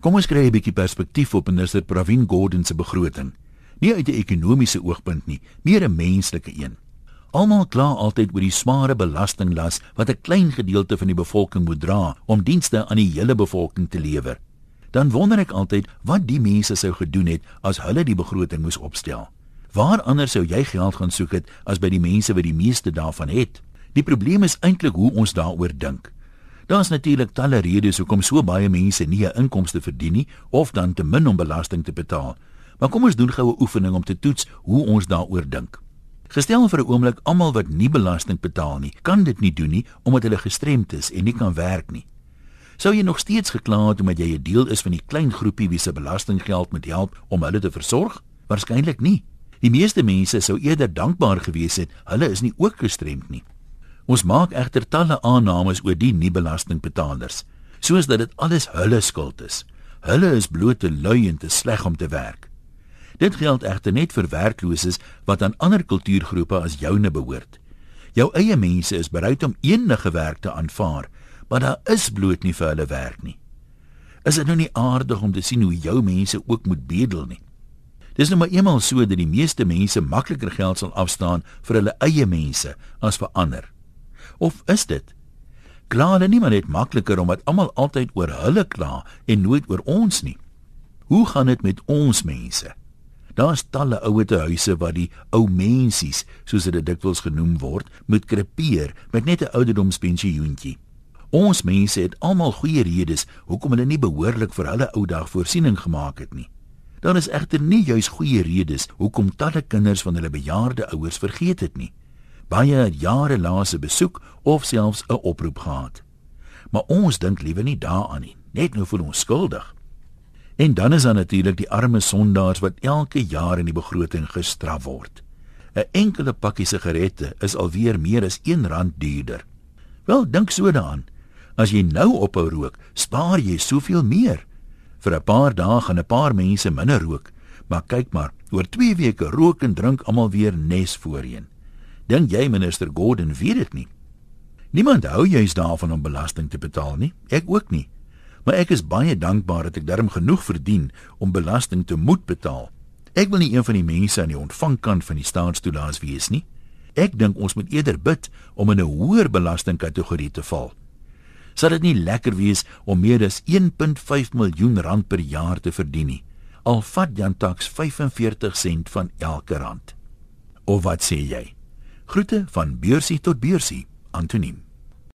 Kom ons kry 'n bietjie perspektief op minister Pravin Gordhan se begroting. Nie uit 'n ekonomiese oogpunt nie, meer 'n menslike een. Almal kla altyd oor die smare belastinglas wat 'n klein gedeelte van die bevolking moet dra om dienste aan die hele bevolking te lewer. Dan wonder ek altyd wat die mense sou gedoen het as hulle die begroting moes opstel. Waar anders sou jy geld gaan soek het as by die mense wat die meeste daarvan het? Die probleem is eintlik hoe ons daaroor dink. Daar's natuurlik talle redes hoekom so baie mense nie 'n inkomste verdien nie of dan te min om belasting te betaal. Maar kom ons doen gou 'n oefening om te toets hoe ons daaroor dink. Gestel vir 'n oomblik almal wat nie belasting betaal nie, kan dit nie doen nie omdat hulle gestremd is en nie kan werk nie. Sou jy nog steeds gekla het omdat jy 'n deel is van die klein groepie wie se belastinggeld moet help om hulle te versorg? Waarskynlik nie. Die meeste mense sou eerder dankbaar gewees het hulle is nie ook gestremd nie. Ons maak egter talle aannames oor die nie belastingbetalers, soos dat dit alles hulle skuld is. Hulle is bloot te lui en te sleg om te werk. Dit geld egter net vir werklooses wat aan ander kultuurgroepe as joune behoort. Jou eie mense is bereid om enige werk te aanvaar, maar daar is bloot nie vir hulle werk nie. Is dit nou nie aardig om te sien hoe jou mense ook moet bedel nie? Dis nou maar eenmal so dat die meeste mense makliker geld sal afstaan vir hulle eie mense as vir ander. Of is dit? Kla hulle nie maar net makliker omdat almal altyd oor hulle kla en nooit oor ons nie. Hoe gaan dit met ons mense? Daar's talle ouete huise waar die ou mensies, soos dit dikwels genoem word, moet krepeer met net 'n ouderdomspensioentjie. Ons mense het almal goeie redes hoekom hulle nie behoorlik vir hulle ou dag voorsiening gemaak het nie. Daar is egter nie juis goeie redes hoekom talle kinders van hulle bejaarde ouers vergeet het nie baie jare laas 'n besoek of selfs 'n oproep gehad. Maar ons dink liewer nie daaraan nie, net nou voel ons skuldig. En dan is daar natuurlik die arme sondaars wat elke jaar in die begroting gestraf word. 'n Enkele pakkie sigarette is alweer meer as R1 duurder. Wel, dink so daaraan. As jy nou ophou rook, spaar jy soveel meer. Vir 'n paar dae gaan 'n paar mense minder rook, maar kyk maar, oor 2 weke rook en drink almal weer nes voorheen. Dink jy minister Gordon weet dit nie? Niemand hou juis daarvan om belasting te betaal nie. Ek ook nie. Maar ek is baie dankbaar dat ek darm genoeg verdien om belasting te moet betaal. Ek wil nie een van die mense aan die ontvangkant van die staatstoelaas wees nie. Ek dink ons moet eerder bid om in 'n hoër belastingkategorie te val. Sal dit nie lekker wees om meer as 1.5 miljoen rand per jaar te verdien nie? Al vat Jan Tax 45 sent van elke rand. Of wat sê jy? Groete van beursie tot beursie, Antoniem.